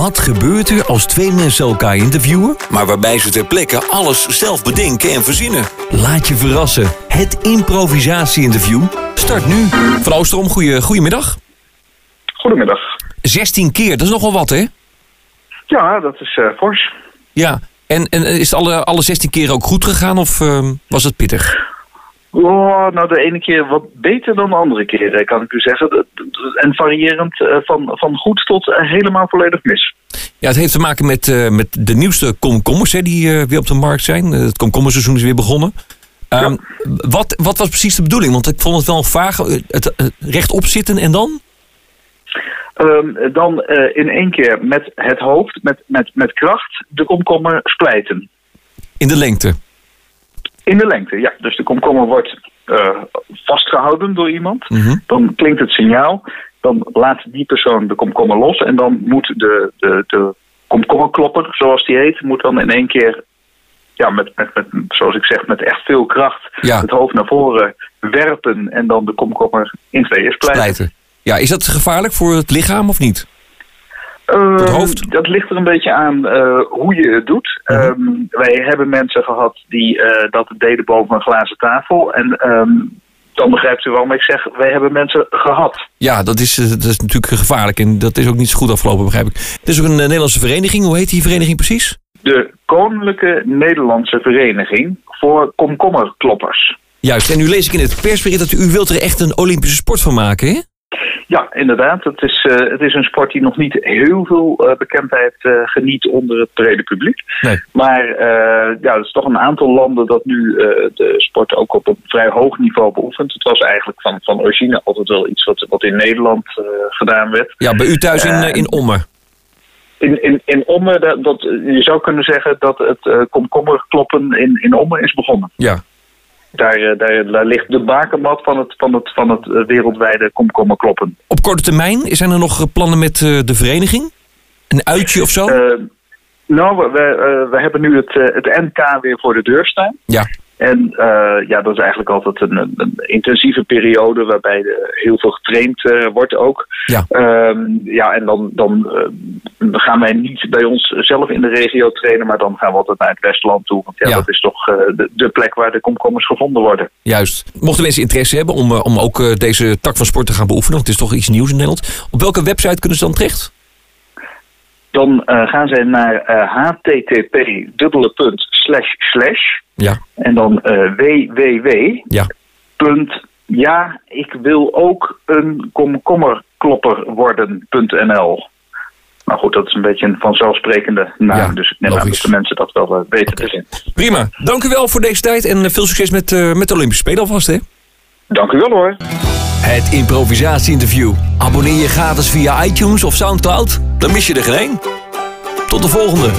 Wat gebeurt er als twee mensen elkaar interviewen, maar waarbij ze ter plekke alles zelf bedenken en verzinnen? Laat je verrassen. Het improvisatie-interview start nu. Van Oosterom, goeie, goedemiddag. Goedemiddag. 16 keer, dat is nogal wat, hè? Ja, dat is eh, fors. Ja. En, en is het alle, alle 16 keer ook goed gegaan of ehm, was het pittig? Oh, nou, de ene keer wat beter dan de andere keer, kan ik u zeggen. En variërend eh, van, van goed tot eh, helemaal volledig mis. Ja, het heeft te maken met, eh, met de nieuwste komkommers hè, die weer op de markt zijn. Het komkommerseizoen is weer begonnen. Ehm, wat, wat was precies de bedoeling? Want ik vond het wel vaag. Het, het rechtop zitten en dan? Ehm, dan in één keer met het hoofd, met, met, met kracht, de komkommer splijten. In de lengte. In de lengte, ja. Dus de komkommer wordt eh, vastgehouden door iemand. Mhm. Dan klinkt het signaal. Dan laat die persoon de komkommer los. En dan moet de, de, de komkommerklopper, zoals die heet, moet dan in één keer, ja, met, met, met, zoals ik zeg, met echt veel kracht Ja. het hoofd naar voren werpen. En dan de komkommer in tweeën splijten. Splijten. Ja, is dat gevaarlijk voor het lichaam of niet? Eh, hoofd? Dat ligt er een beetje aan eh, hoe je het doet. Mhm. Ehm, wij hebben mensen gehad die eh, dat deden boven een glazen tafel. En ehm, dan begrijpt u waarom ik zeg, wij hebben mensen gehad. Ja, dat is, eh, dat is natuurlijk gevaarlijk en dat is ook niet zo goed afgelopen, begrijp ik. Het is ook een Nederlandse vereniging. Hoe heet die vereniging precies? De Koninklijke Nederlandse Vereniging voor Komkommerkloppers. Juist, en nu lees ik in het persbericht dat u wilt er echt een Olympische sport van maken, hè? Ja, inderdaad. Het is, eh, het is een sport die nog niet heel veel eh, bekendheid eh, geniet onder het brede publiek. Nee. Maar ja, er is toch een aantal landen dat nu de sport ook op een vrij hoog niveau beoefent. Het was eigenlijk van, van origine altijd wel iets wat, wat in Nederland gedaan werd. Ja, bij u thuis in, in Ommer. In, in, in Ommen, dat, dat, je zou kunnen zeggen dat het komkommerkloppen in, in Ommen is begonnen. Ja. Daar, eh, daar, daar ligt de bakermat van het, van het, van het eh, wereldwijde komkommerkloppen. Op korte termijn, zijn er nog eh, plannen met de vereniging? Een uitje of zo? Nou, we, we, we hebben nu het, het NK weer voor de deur staan. ja. En eh, ja, dat is eigenlijk altijd een, intensieve periode waarbij heel veel getraind eh, wordt ook. Ja. Ehm, ja, en dan, dan eh, gaan wij niet bij ons zelf in de regio trainen, maar dan gaan we altijd naar het Westland toe. Want ja, Ja. dat is toch de, de plek waar de komkommers gevonden worden. Juist. Mochten mensen interesse hebben om, om ook deze tak van sport te gaan beoefenen, want het is toch iets nieuws in Nederland. Op welke website kunnen ze dan terecht? Dan eh, gaan zij naar eh, http dubbele punt slash slash Ja. en dan eh, www. Ja. punt, ja, ik wil ook een komkommerklopper worden.nl. Maar goed, dat is een beetje een vanzelfsprekende naam. Ja, dus ik neem aan dat de mensen dat wel eh, weten te vinden. Prima. Dank u wel voor deze tijd en veel succes met, met de Olympische Spelen alvast, hè? Dank u wel hoor. Het improvisatie-interview. Abonneer je gratis via iTunes of Soundcloud. Dan mis je er geen. Tot de volgende.